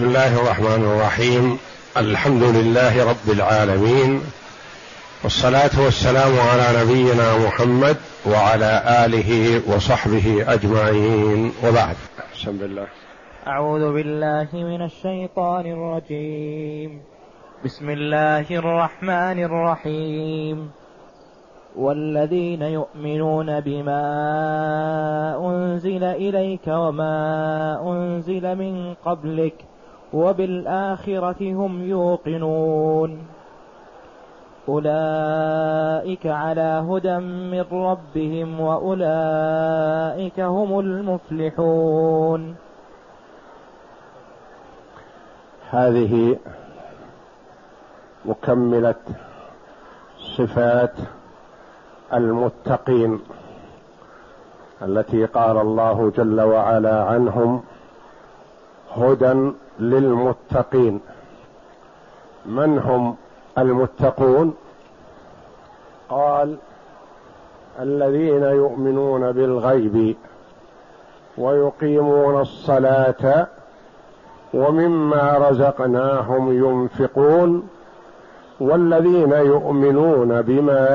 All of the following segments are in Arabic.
بسم الله الرحمن الرحيم. الحمد لله رب العالمين. والصلاة والسلام على نبينا محمد وعلى آله وصحبه أجمعين. وبعد. بسم الله. أعوذ بالله من الشيطان الرجيم. بسم الله الرحمن الرحيم. والذين يؤمنون بما أنزل إليك وما أنزل من قبلك وبالآخرة هم يوقنون. أولئك على هدى من ربهم وأولئك هم المفلحون. هذه مكملة صفات المتقين التي قال الله جل وعلا عنهم هدى للمتقين. من هم المتقون؟ قال الذين يؤمنون بالغيب ويقيمون الصلاة ومما رزقناهم ينفقون والذين يؤمنون بما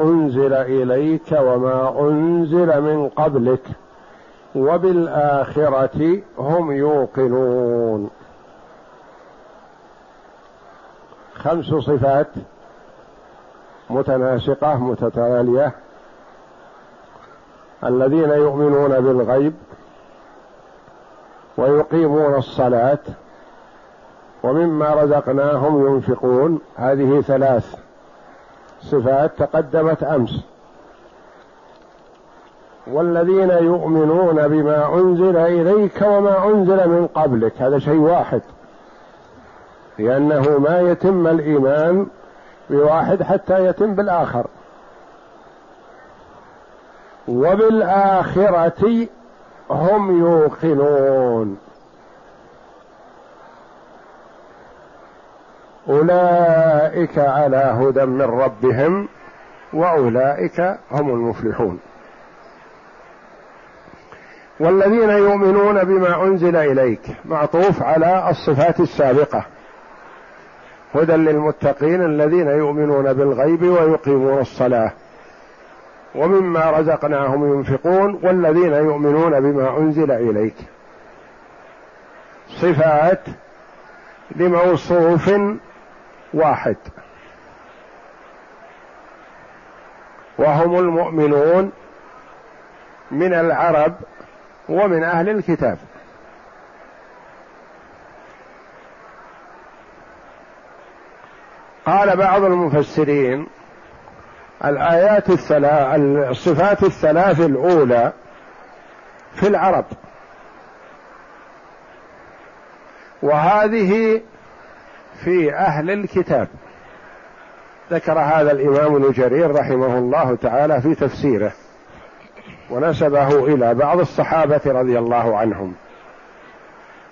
أنزل إليك وما أنزل من قبلك. وبالآخرة هم يوقنون. خمس صفات متناسقة متتالية. الذين يؤمنون بالغيب ويقيمون الصلاة ومما رزقناهم ينفقون. هذه ثلاث صفات تقدمت أمس. والذين يؤمنون بما أنزل إليك وما أنزل من قبلك. هذا شيء واحد. لأنه ما يتم الإيمان بواحد حتى يتم بالآخر. وبالآخرة هم يوقنون. أولئك على هدى من ربهم وأولئك هم المفلحون. والذين يؤمنون بما أنزل إليك معطوف على الصفات السابقة. هدى للمتقين الذين يؤمنون بالغيب ويقيمون الصلاة. ومما رزقناهم ينفقون والذين يؤمنون بما أنزل إليك. صفات لموصوف واحد. وهم المؤمنون من العرب ومن أهل الكتاب. قال بعض المفسرين الآيات الثلاث الصفات الثلاث الأولى في العرب. وهذه في أهل الكتاب. ذكر هذا الإمام ابن جرير رحمه الله تعالى في تفسيره. ونسبه إلى بعض الصحابة رضي الله عنهم.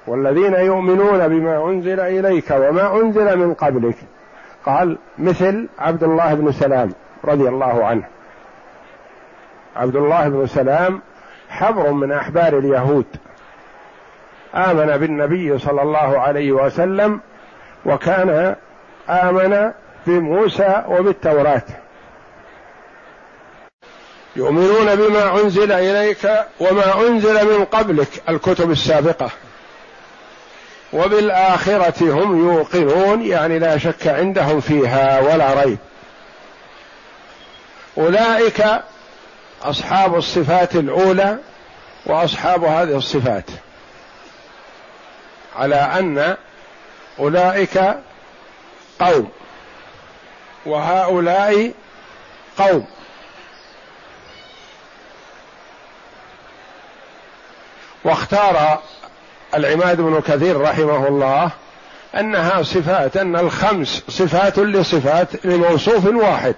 والذين يؤمنون بما أنزل إليك وما أنزل من قبلك. قال مثل عبد الله بن سلام رضي الله عنه. عبد الله بن سلام حبر من أحبار اليهود. آمن بالنبي صلى الله عليه وسلم وكان آمن بموسى وبالتوراة. يؤمنون بما أنزل إليك وما أنزل من قبلك الكتب السابقة. وبالآخرة هم يوقنون يعني لا شك عندهم فيها ولا ريب. أولئك أصحاب الصفات الأولى وأصحاب هذه الصفات. على أن أولئك قوم وهؤلاء قوم. واختار العماد بن كثير رحمه الله أنها صفات أن الخمس صفات لصفات لموصوف واحد.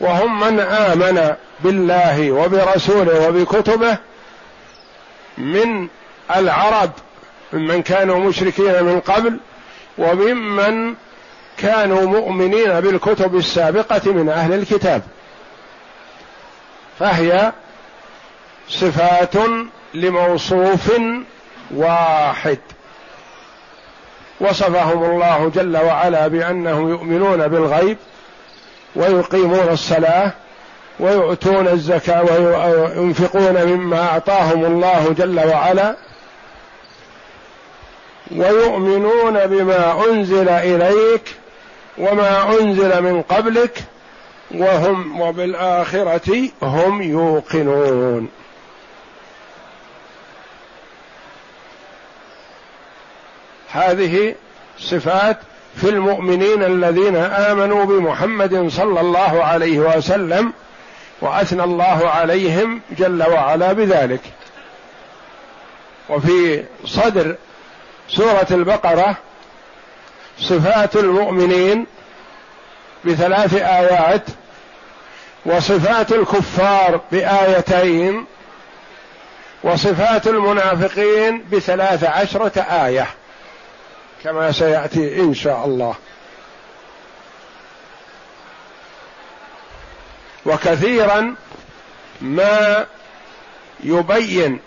وهم من آمن بالله وبرسوله وبكتبه من العرب ممن كانوا مشركين من قبل وممن كانوا مؤمنين بالكتب السابقة من أهل الكتاب. فهي صفات لموصوف واحد. وصفهم الله جل وعلا بأنهم يؤمنون بالغيب ويقيمون الصلاة ويؤتون الزكاة وينفقون مما أعطاهم الله جل وعلا ويؤمنون بما أنزل إليك وما أنزل من قبلك وهم وبالآخرة هم يوقنون. هذه صفات في المؤمنين الذين آمنوا بمحمد صلى الله عليه وسلم وأثنى الله عليهم جل وعلا بذلك. وفي صدر سورة البقرة صفات المؤمنين بثلاث آيات وصفات الكفار بآيتين وصفات المنافقين بثلاث عشرة آية. كما سيأتي إن شاء الله. وكثيرا ما يبين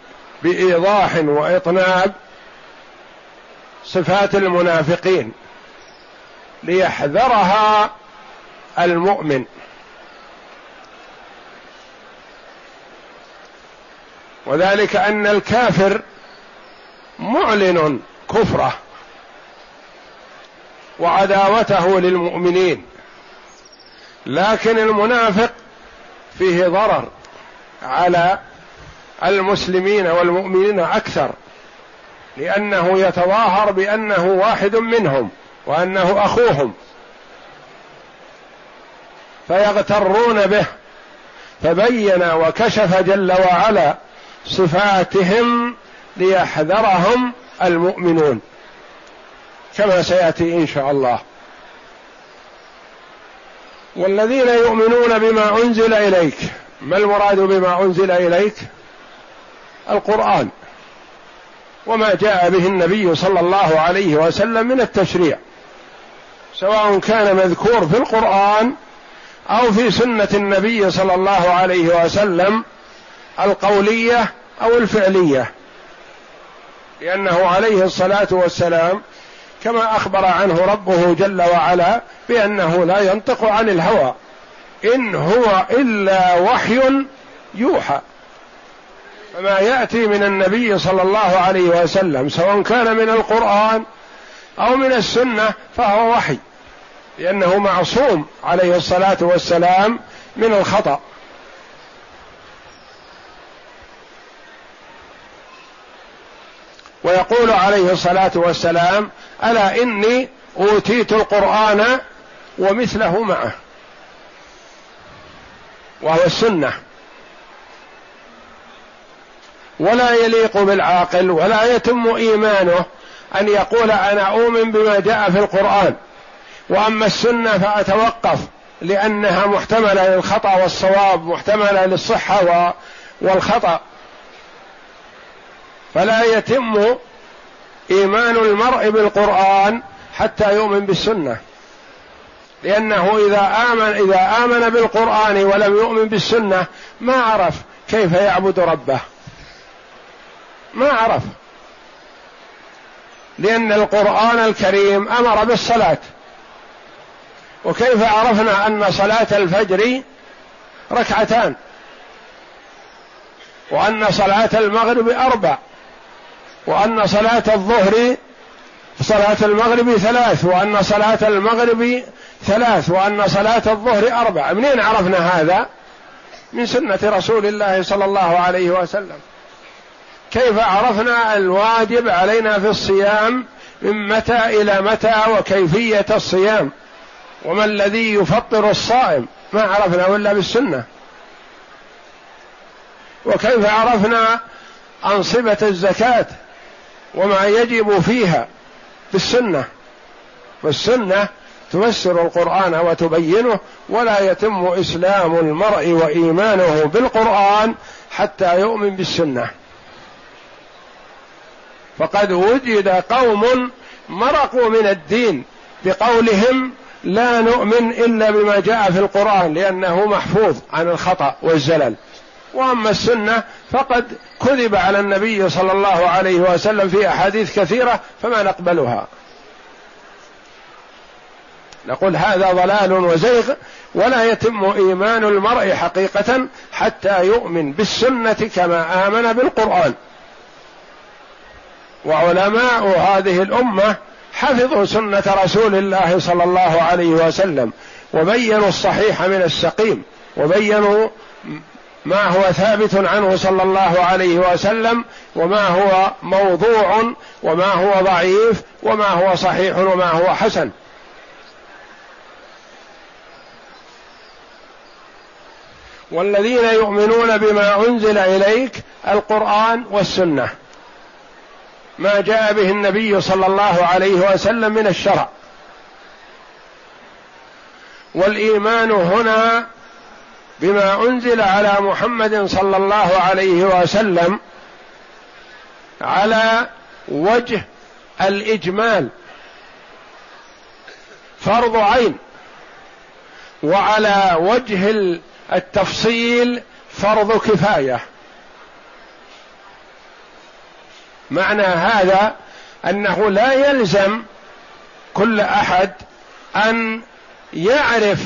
بإيضاح وإطناب صفات المنافقين ليحذرها المؤمن. وذلك أن الكافر معلن كفره. وعداوته للمؤمنين. لكن المنافق فيه ضرر على المسلمين والمؤمنين أكثر لأنه يتظاهر بأنه واحد منهم وأنه أخوهم. فيغترون به فبين وكشف جل وعلا صفاتهم ليحذرهم المؤمنون. كما سيأتي إن شاء الله. والذين يؤمنون بما أنزل إليك ما المراد بما أنزل إليك؟ القرآن. وما جاء به النبي صلى الله عليه وسلم من التشريع. سواء كان مذكور في القرآن أو في سنة النبي صلى الله عليه وسلم القولية أو الفعلية. لأنه عليه الصلاة والسلام كما أخبر عنه ربه جل وعلا بأنه لا ينطق عن الهوى. إن هو إلا وحي يوحى. فما يأتي من النبي صلى الله عليه وسلم سواء كان من القرآن أو من السنة فهو وحي. لأنه معصوم عليه الصلاة والسلام من الخطأ. ويقول عليه الصلاة والسلام ألا إني أوتيت القرآن ومثله معه. وهو السنة. ولا يليق بالعاقل ولا يتم إيمانه أن يقول أنا أؤمن بما جاء في القرآن. وأما السنة فأتوقف لأنها محتملة للخطأ والصواب محتملة للصحة والخطأ. فلا يتم إيمان المرء بالقرآن حتى يؤمن بالسنة. لأنه إذا امن إذا آمن بالقرآن ولم يؤمن بالسنة ما عرف كيف يعبد ربه. ما عرف. لأن القرآن الكريم أمر بالصلاة. وكيف عرفنا أن صلاة الفجر ركعتان؟ وأن صلاة المغرب أربع. وأن صلاة الظهر صلاة المغرب ثلاث وأن صلاة المغرب ثلاث وأن صلاة الظهر أربع. منين عرفنا هذا؟ من سنة رسول الله صلى الله عليه وسلم. كيف عرفنا الواجب علينا في الصيام؟ من متى إلى متى وكيفية الصيام؟ وما الذي يفطر الصائم؟ ما عرفنا إلا بالسنة. وكيف عرفنا أنصبة الزكاة؟ وما يجب فيها في السنة. فالسنة تفسر القرآن وتبينه ولا يتم إسلام المرء وإيمانه بالقرآن حتى يؤمن بالسنة. فقد وجد قوم مرقوا من الدين بقولهم لا نؤمن إلا بما جاء في القرآن لأنه محفوظ عن الخطأ والزلل. وأما السنة فقد كذب على النبي صلى الله عليه وسلم في أحاديث كثيرة فما نقبلها. نقول هذا ضلال وزيغ ولا يتم إيمان المرء حقيقة حتى يؤمن بالسنة كما آمن بالقرآن. وعلماء هذه الأمة حفظوا سنة رسول الله صلى الله عليه وسلم وبينوا الصحيح من السقيم وبينوا ما هو ثابت عنه صلى الله عليه وسلم وما هو موضوع وما هو ضعيف وما هو صحيح وما هو حسن. والذين يؤمنون بما أنزل إليك القرآن والسنة. ما جاء به النبي صلى الله عليه وسلم من الشرع. والإيمان هنا بما أنزل على محمد صلى الله عليه وسلم على وجه الإجمال. فرض عين. وعلى وجه التفصيل فرض كفاية. معنى هذا أنه لا يلزم كل أحد أن يعرف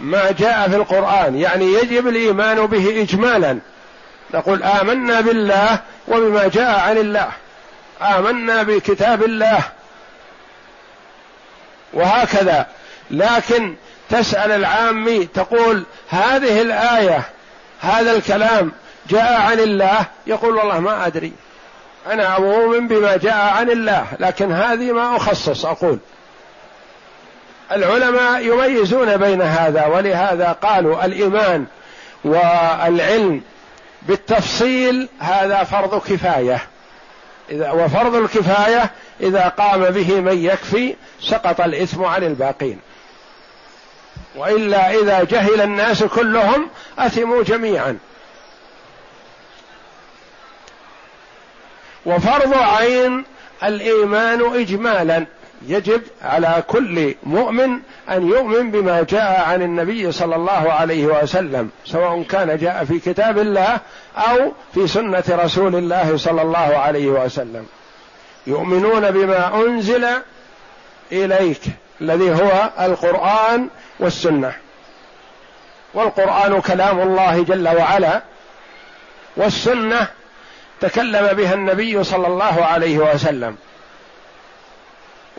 ما جاء في القرآن. يعني يجب الإيمان به اجمالا. نقول آمنا بالله وبما جاء عن الله. آمنا بكتاب الله. وهكذا. لكن تسأل العامي تقول هذه الآية هذا الكلام جاء عن الله؟ يقول والله ما أدري. أنا مؤمن بما جاء عن الله لكن هذه ما أخصص أقول. العلماء يميزون بين هذا ولهذا قالوا الإيمان والعلم بالتفصيل هذا فرض كفاية. إذا وفرض الكفاية إذا قام به من يكفي سقط الإثم عن الباقين. وإلا إذا جهل الناس كلهم أثموا جميعا. وفرض عين الإيمان اجمالا. يجب على كل مؤمن أن يؤمن بما جاء عن النبي صلى الله عليه وسلم سواء كان جاء في كتاب الله أو في سنة رسول الله صلى الله عليه وسلم. يؤمنون بما أنزل إليك الذي هو القرآن والسنة. والقرآن كلام الله جل وعلا والسنة تكلم بها النبي صلى الله عليه وسلم.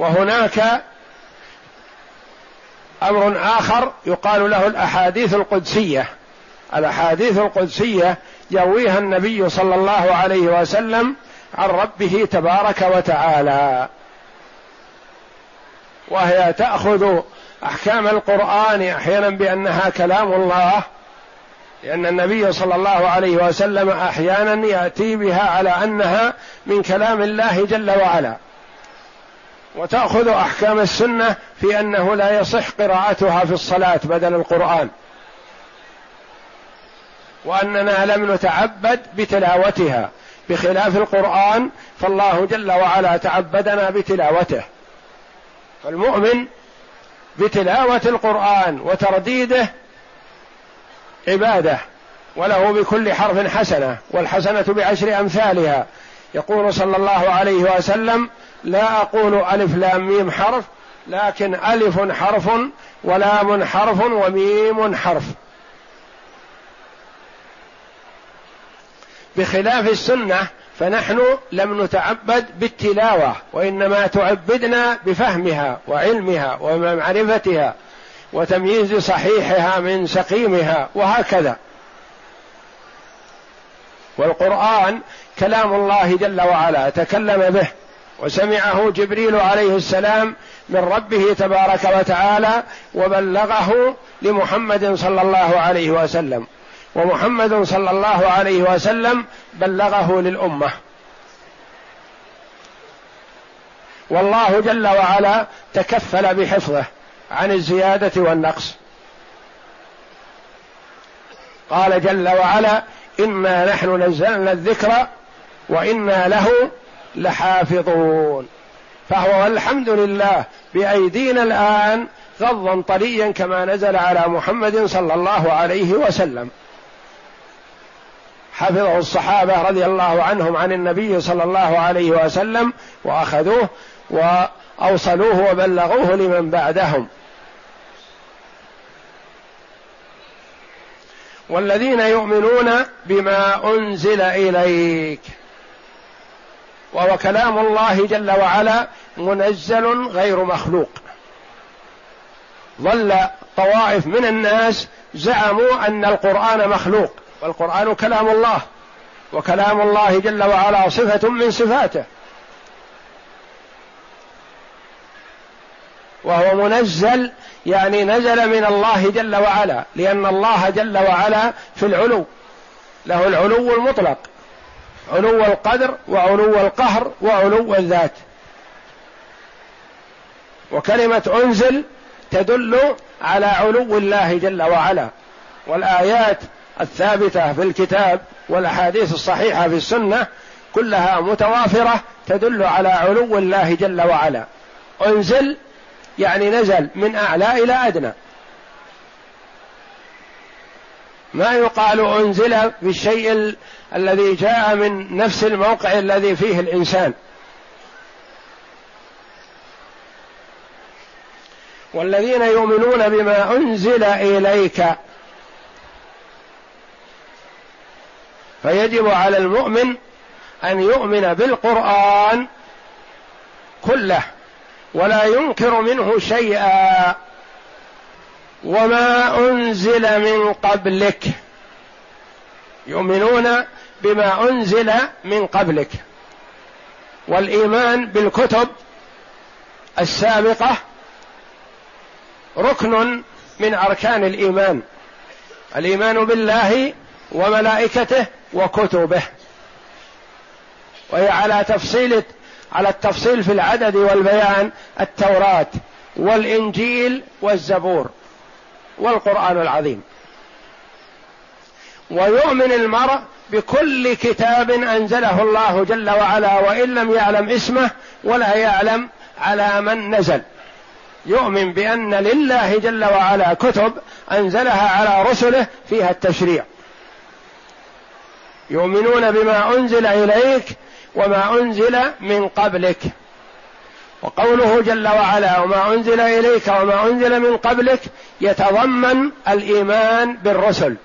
وهناك أمر آخر يقال له الأحاديث القدسية. الأحاديث القدسية يرويها النبي صلى الله عليه وسلم عن ربه تبارك وتعالى. وهي تأخذ أحكام القرآن أحيانا بأنها كلام الله لأن النبي صلى الله عليه وسلم أحيانا يأتي بها على أنها من كلام الله جل وعلا. وتأخذ أحكام السنة في أنه لا يصح قراءتها في الصلاة بدل القرآن. وأننا لم نتعبد بتلاوتها. بخلاف القرآن فالله جل وعلا تعبدنا بتلاوته. فالمؤمن بتلاوة القرآن وترديده عبادة وله بكل حرف حسنة والحسنة بعشر أمثالها. يقول صلى الله عليه وسلم لا أقول ألف لام ميم حرف لكن ألف حرف ولام حرف وميم حرف. بخلاف السنة فنحن لم نتعبد بالتلاوة وإنما تعبدنا بفهمها وعلمها ومعرفتها وتمييز صحيحها من سقيمها وهكذا. والقرآن كلام الله جل وعلا تكلم به. وسمعه جبريل عليه السلام من ربه تبارك وتعالى وبلغه لمحمد صلى الله عليه وسلم. ومحمد صلى الله عليه وسلم بلغه للأمة. والله جل وعلا تكفل بحفظه عن الزيادة والنقص. قال جل وعلا إنا نحن نزلنا الذكر وإنا له لحافظون. فهو والحمد لله بأيدينا الآن غضا طريا كما نزل على محمد صلى الله عليه وسلم. حفظه الصحابة رضي الله عنهم عن النبي صلى الله عليه وسلم وأخذوه وأوصلوه وبلغوه لمن بعدهم. والذين يؤمنون بما أنزل إليك. وهو كلام الله جل وعلا منزل غير مخلوق. ظل طوائف من الناس زعموا أن القرآن مخلوق والقرآن كلام الله وكلام الله جل وعلا صفة من صفاته. وهو منزل يعني نزل من الله جل وعلا لأن الله جل وعلا في العلو له العلو المطلق. علو القدر وعلو القهر وعلو الذات. وكلمة أنزل تدل على علو الله جل وعلا. والآيات الثابتة في الكتاب والأحاديث الصحيحة في السنة كلها متوافرة تدل على علو الله جل وعلا. أنزل يعني نزل من أعلى إلى أدنى. ما يقال أنزل بالشيء الذي جاء من نفس الموقع الذي فيه الإنسان. والذين يؤمنون بما أنزل إليك فيجب على المؤمن أن يؤمن بالقرآن كله ولا ينكر منه شيئا. وما أنزل من قبلك. يؤمنون بما أنزل من قبلك. والإيمان بالكتب السابقة ركن من أركان الإيمان. الإيمان بالله وملائكته وكتبه. وهي على تفصيل على التفصيل في العدد والبيان التوراة والإنجيل والزبور والقرآن العظيم. ويؤمن المرء بكل كتاب أنزله الله جل وعلا وإن لم يعلم اسمه ولا يعلم على من نزل. يؤمن بأن لله جل وعلا كتب أنزلها على رسله فيها التشريع. يؤمنون بما أنزل إليك وما أنزل من قبلك. وقوله جل وعلا وما أنزل إليك وما أنزل من قبلك يتضمن الإيمان بالرسل.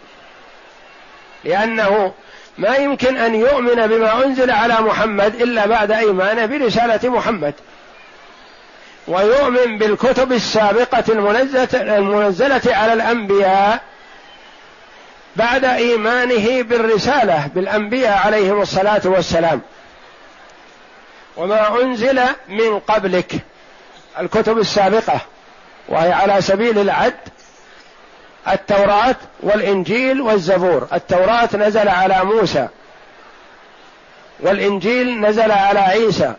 لأنه ما يمكن أن يؤمن بما أنزل على محمد إلا بعد إيمانه برسالة محمد. ويؤمن بالكتب السابقة المنزله المنزلة على الأنبياء بعد إيمانه بالرسالة بالأنبياء عليهم الصلاة والسلام. وما أنزل من قبلك الكتب السابقة وهي على سبيل العد التوراة والإنجيل والزبور. التوراة نزل على موسى. والإنجيل نزل على عيسى.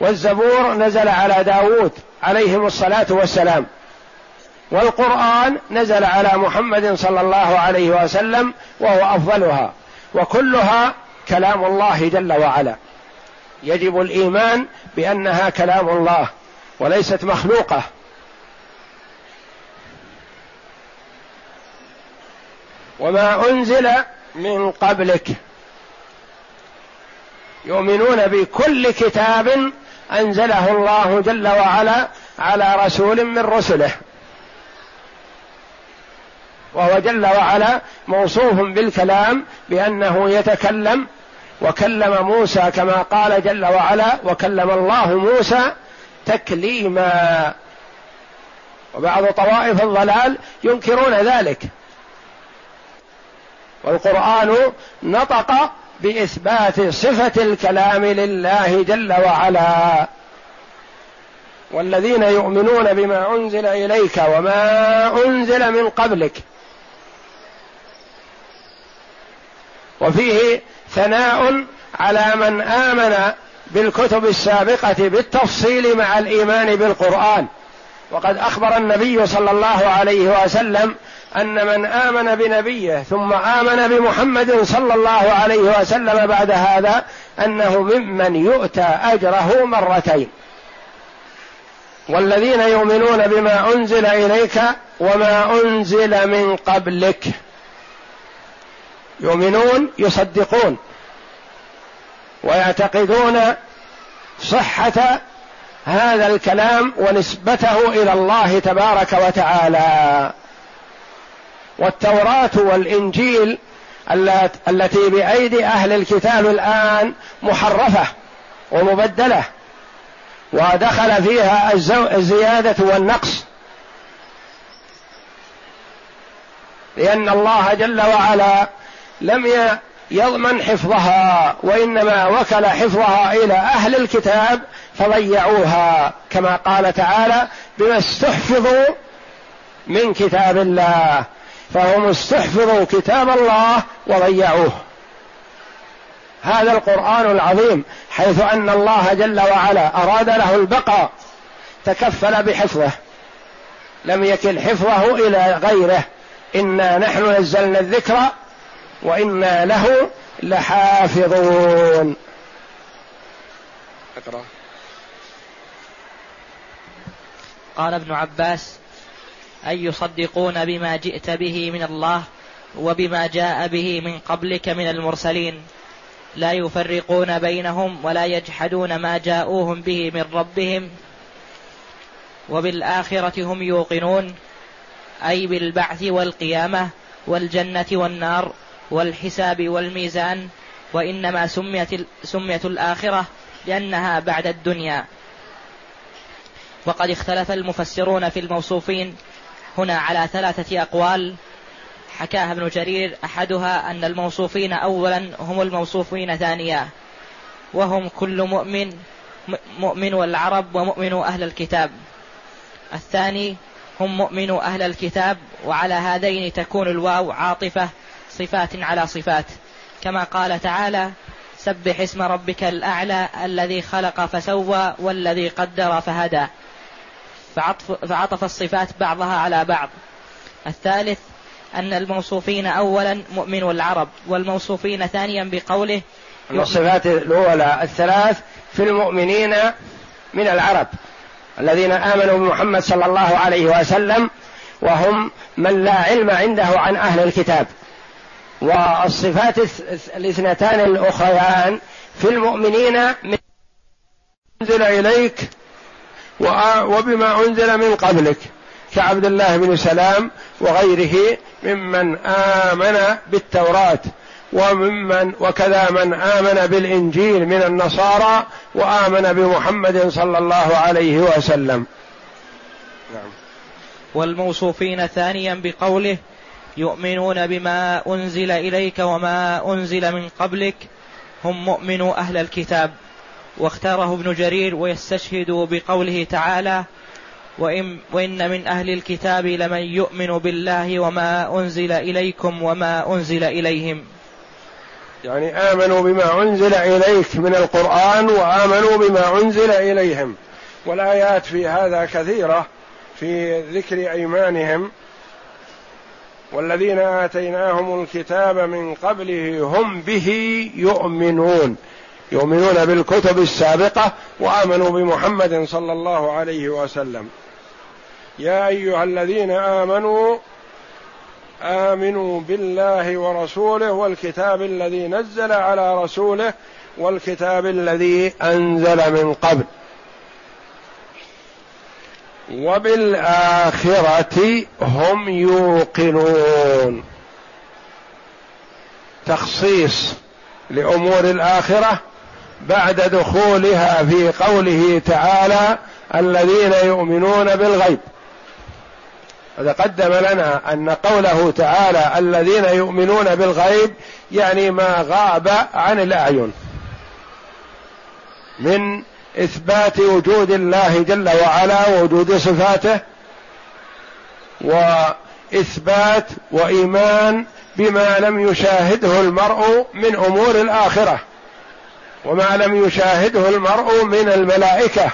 والزبور نزل على داود عليهم الصلاة والسلام. والقرآن نزل على محمد صلى الله عليه وسلم وهو أفضلها. وكلها كلام الله جل وعلا. يجب الإيمان بأنها كلام الله وليست مخلوقة. وما أنزل من قبلك. يؤمنون بكل كتاب أنزله الله جل وعلا على رسول من رسله. وهو جل وعلا موصوف بالكلام بأنه يتكلم وكلم موسى كما قال جل وعلا وكلم الله موسى تكليما. وبعض طوائف الضلال ينكرون ذلك. والقرآن نطق بإثبات صفة الكلام لله جل وعلا. والذين يؤمنون بما أنزل إليك وما أنزل من قبلك. وفيه ثناء على من آمن بالكتب السابقة بالتفصيل مع الإيمان بالقرآن. وقد أخبر النبي صلى الله عليه وسلم أن من آمن بنبيه ثم آمن بمحمد صلى الله عليه وسلم بعد هذا أنه ممن يؤتى أجره مرتين. والذين يؤمنون بما أنزل إليك وما أنزل من قبلك. يؤمنون يصدقون ويعتقدون صحة هذا الكلام ونسبته إلى الله تبارك وتعالى. والتوراة والإنجيل التي بأيدي أهل الكتاب الآن محرفة ومبدلة. ودخل فيها الزيادة والنقص. لأن الله جل وعلا لم يضمن حفظها وإنما وكل حفظها إلى أهل الكتاب فضيعوها كما قال تعالى بما استحفظوا من كتاب الله. فهم استحفظوا كتاب الله وضيعوه. هذا القرآن العظيم حيث أن الله جل وعلا أراد له البقاء تكفل بحفظه. لم يكل حفظه إلى غيره. إنا نحن نزلنا الذكر وإنا له لحافظون. أقرأ. قال ابن عباس أي يصدقون بما جئت به من الله وبما جاء به من قبلك من المرسلين. لا يفرقون بينهم ولا يجحدون ما جاءوهم به من ربهم. وبالآخرة هم يوقنون أي بالبعث والقيامة والجنة والنار والحساب والميزان. وإنما سميت, سميت الآخرة لأنها بعد الدنيا. وقد اختلف المفسرون في الموصوفين هنا على ثلاثة أقوال. حكاها ابن جرير أحدها أن الموصوفين أولا هم الموصوفين ثانيا. وهم كل مؤمن مؤمن العرب ومؤمن أهل الكتاب. الثاني هم مؤمن أهل الكتاب وعلى هذين تكون الواو عاطفة صفات على صفات. كما قال تعالى سبح اسم ربك الأعلى الذي خلق فسوى والذي قدر فهدى. فعطف, فعطف الصفات بعضها على بعض. الثالث أن الموصوفين أولا مؤمن العرب والموصوفين ثانيا بقوله الصفات الأولى الثلاث في المؤمنين من العرب الذين آمنوا بمحمد صلى الله عليه وسلم وهم من لا علم عنده عن أهل الكتاب. والصفات الاثنتان الأخريان في المؤمنين من أنزل إليك وبما أنزل من قبلك كعبد الله بن سلام وغيره ممن آمن بالتوراة وممن وكذا من آمن بالإنجيل من النصارى وآمن بمحمد صلى الله عليه وسلم. نعم. والموصوفين ثانيا بقوله يؤمنون بما أنزل إليك وما أنزل من قبلك هم مؤمنو أهل الكتاب. واختاره ابن جرير ويستشهد بقوله تعالى وإن, وإن من أهل الكتاب لمن يؤمن بالله وما أنزل إليكم وما أنزل إليهم. يعني آمنوا بما أنزل إليك من القرآن وآمنوا بما أنزل إليهم. والآيات في هذا كثيرة في ذكر أيمانهم. والذين آتيناهم الكتاب من قبله هم به يؤمنون. يؤمنون بالكتب السابقة وآمنوا بمحمد صلى الله عليه وسلم. يا أيها الذين آمنوا آمنوا بالله ورسوله والكتاب الذي نزل على رسوله والكتاب الذي أنزل من قبل. وبالآخرة هم يوقنون. تخصيص لأمور الآخرة بعد دخولها في قوله تعالى الذين يؤمنون بالغيب. تقدم لنا أن قوله تعالى الذين يؤمنون بالغيب يعني ما غاب عن الأعين من إثبات وجود الله جل وعلا ووجود صفاته وإثبات وإيمان بما لم يشاهده المرء من أمور الآخرة. وما لم يشاهده المرء من الملائكة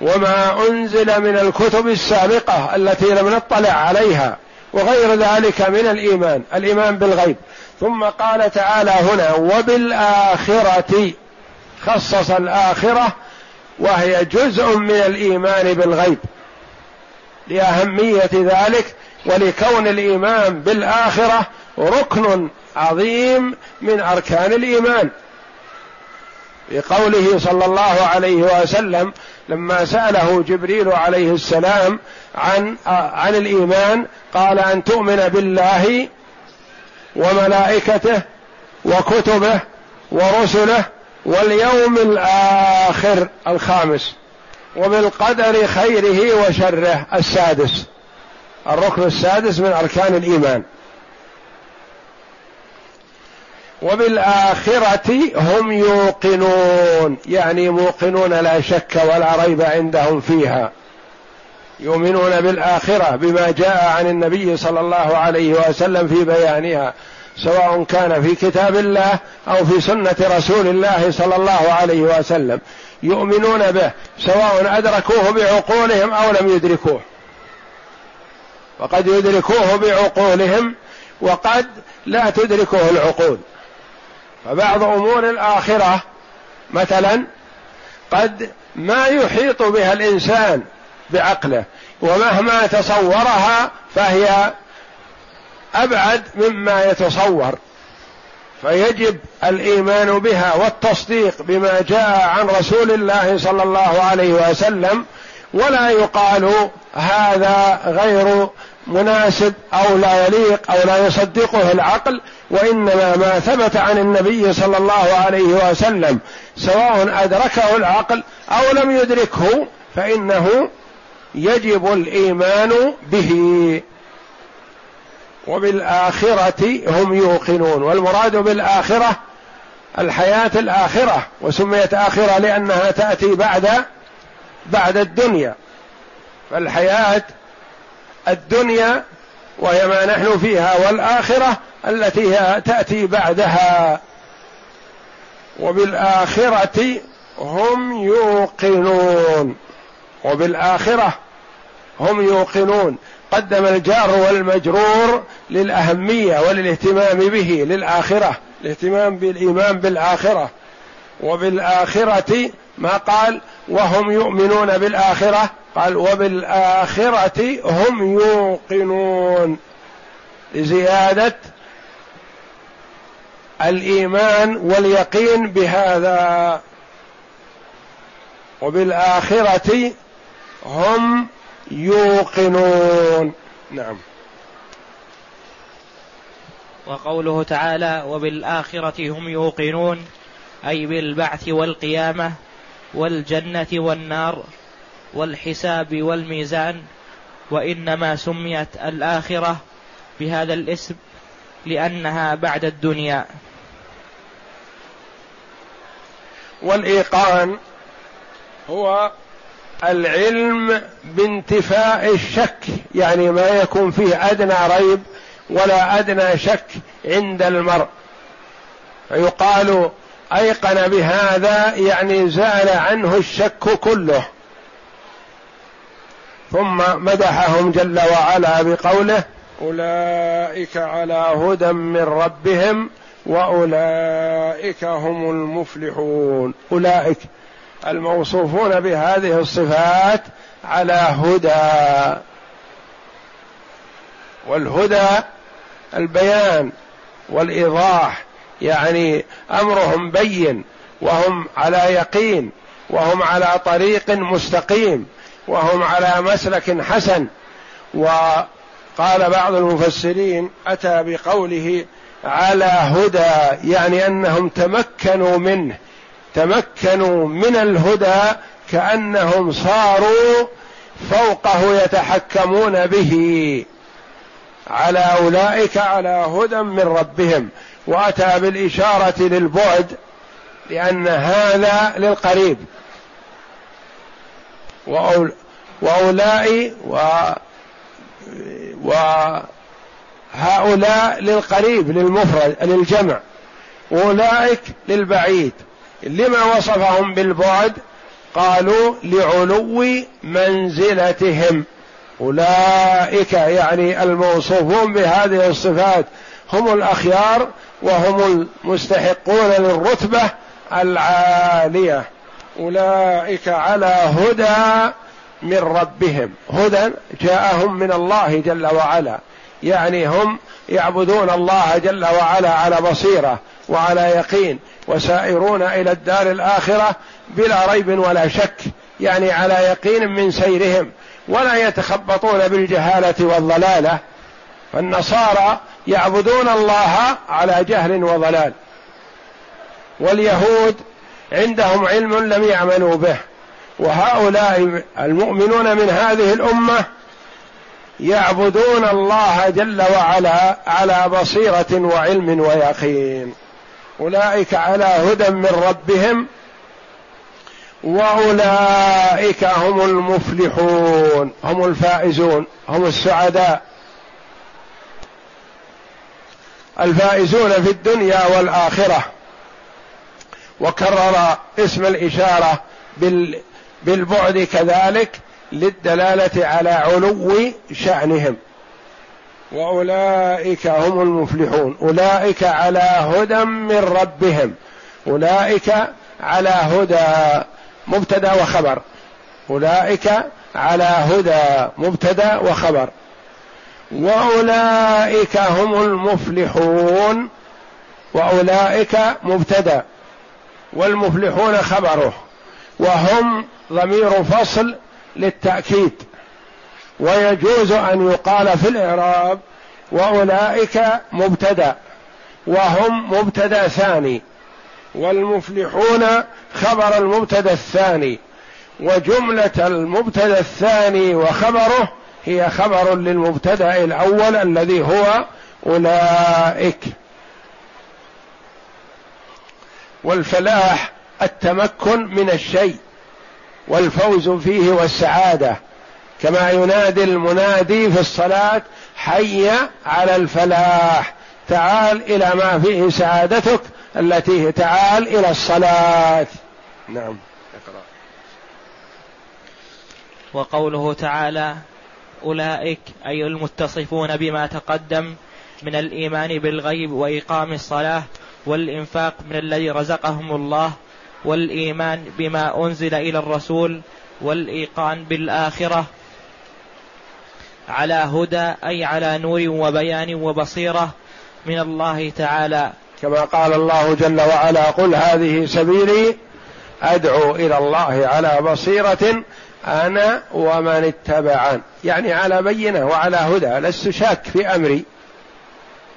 وما أنزل من الكتب السابقة التي لم نطلع عليها وغير ذلك من الإيمان الإيمان بالغيب. ثم قال تعالى هنا وبالآخرة خصص الآخرة وهي جزء من الإيمان بالغيب. لأهمية ذلك ولكون الإيمان بالآخرة ركن عظيم من أركان الإيمان. بقوله صلى الله عليه وسلم لما سأله جبريل عليه السلام عن عن الإيمان قال أن تؤمن بالله وملائكته وكتبه ورسله واليوم الآخر الخامس وبالقدر خيره وشره السادس. الركن السادس من أركان الإيمان. وبالآخرة هم يوقنون يعني موقنون لا شك ولا ريب عندهم فيها. يؤمنون بالآخرة بما جاء عن النبي صلى الله عليه وسلم في بيانها سواء كان في كتاب الله أو في سنة رسول الله صلى الله عليه وسلم. يؤمنون به سواء أدركوه بعقولهم أو لم يدركوه. وقد يدركوه بعقولهم وقد لا تدركه العقول. فبعض أمور الآخرة مثلا قد ما يحيط بها الإنسان بعقله ومهما تصورها فهي أبعد مما يتصور. فيجب الإيمان بها والتصديق بما جاء عن رسول الله صلى الله عليه وسلم ولا يقال هذا غير مناسب أو لا يليق أو لا يصدقه العقل وإنما ما ثبت عن النبي صلى الله عليه وسلم سواء أدركه العقل أو لم يدركه فإنه يجب الإيمان به. وبالآخرة هم يوقنون. والمراد بالآخرة الحياة الآخرة وسميت آخرة لأنها تأتي بعد بعد الدنيا. فالحياة الدنيا وهي ما نحن فيها والآخرة التي تأتي بعدها. وبالآخرة هم يوقنون. وبالآخرة هم يوقنون. قدم الجار والمجرور للأهمية وللاهتمام به للآخرة الاهتمام بالإيمان بالآخرة. وبالآخرة ما قال وهم يؤمنون بالآخرة؟ قال وبالآخرة هم يوقنون. لزيادة الإيمان واليقين بهذا. وبالآخرة هم يوقنون. نعم. وقوله تعالى وبالآخرة هم يوقنون أي بالبعث والقيامة والجنة والنار والحساب والميزان وإنما سميت الآخرة بهذا الاسم لأنها بعد الدنيا. والإيقان هو العلم بانتفاء الشك يعني ما يكون فيه أدنى ريب ولا أدنى شك عند المرء. فيقال أيقن بهذا يعني زال عنه الشك كله. ثم مدحهم جل وعلا بقوله أولئك على هدى من ربهم وأولئك هم المفلحون. أولئك الموصوفون بهذه الصفات على هدى. والهدى البيان والإيضاح. يعني أمرهم بين وهم على يقين وهم على طريق مستقيم وهم على مسلك حسن. وقال بعض المفسرين أتى بقوله على هدى يعني أنهم تمكنوا منه تمكنوا من الهدى كأنهم صاروا فوقه يتحكمون به. على أولئك على هدى من ربهم. وأتى بالإشارة للبعد لأن هذا للقريب. وأولاء و وهؤلاء للقريب للمفرد للجمع. أولئك للبعيد. لما وصفهم بالبعد؟ قالوا لعلو منزلتهم. أولئك يعني الموصوفون بهذه الصفات. هم الأخيار وهم المستحقون للرتبة العالية. أولئك على هدى من ربهم. هدى جاءهم من الله جل وعلا. يعني هم يعبدون الله جل وعلا على بصيرة وعلى يقين وسائرون إلى الدار الآخرة بلا ريب ولا شك. يعني على يقين من سيرهم. ولا يتخبطون بالجهالة والضلالة. فالنصارى يعبدون الله على جهل وضلال. واليهود عندهم علم لم يعملوا به. وهؤلاء المؤمنون من هذه الأمة يعبدون الله جل وعلا على بصيرة وعلم ويقين. أولئك على هدى من ربهم وأولئك هم المفلحون هم الفائزون هم السعداء. الفائزون في الدنيا والآخرة. وكرر اسم الإشارة بالبعد كذلك للدلالة على علو شأنهم. وأولئك هم المفلحون. أولئك على هدى من ربهم. أولئك على هدى مبتدأ وخبر. أولئك على هدى مبتدأ وخبر. وأولئك هم المفلحون وأولئك مبتدأ والمفلحون خبره وهم ضمير فصل للتأكيد. ويجوز أن يقال في الإعراب وأولئك مبتدأ وهم مبتدأ ثاني والمفلحون خبر المبتدأ الثاني وجملة المبتدأ الثاني وخبره هي خبر للمبتدأ الأول الذي هو أولئك. والفلاح التمكن من الشيء والفوز فيه والسعادة كما ينادي المنادي في الصلاة حي على الفلاح تعال إلى ما فيه سعادتك التي تعال إلى الصلاة. نعم. اقرا وقوله تعالى أولئك أي المتصفون بما تقدم من الإيمان بالغيب وإقام الصلاة والإنفاق من الذي رزقهم الله والإيمان بما أنزل إلى الرسول والإيقان بالآخرة على هدى أي على نور وبيان وبصيرة من الله تعالى. كما قال الله جل وعلا قل هذه سبيلي أدعو إلى الله على بصيرة أنا ومن اتبعن يعني على بينة وعلى هدى لست شاك في أمري.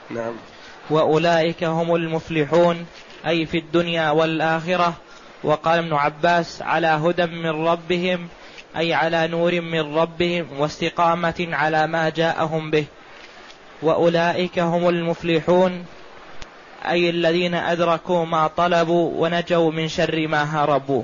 نعم. وأولئك هم المفلحون أي في الدنيا والآخرة. وقال ابن عباس على هدى من ربهم أي على نور من ربهم واستقامة على ما جاءهم به. وأولئك هم المفلحون أي الذين أدركوا ما طلبوا ونجوا من شر ما هربوا.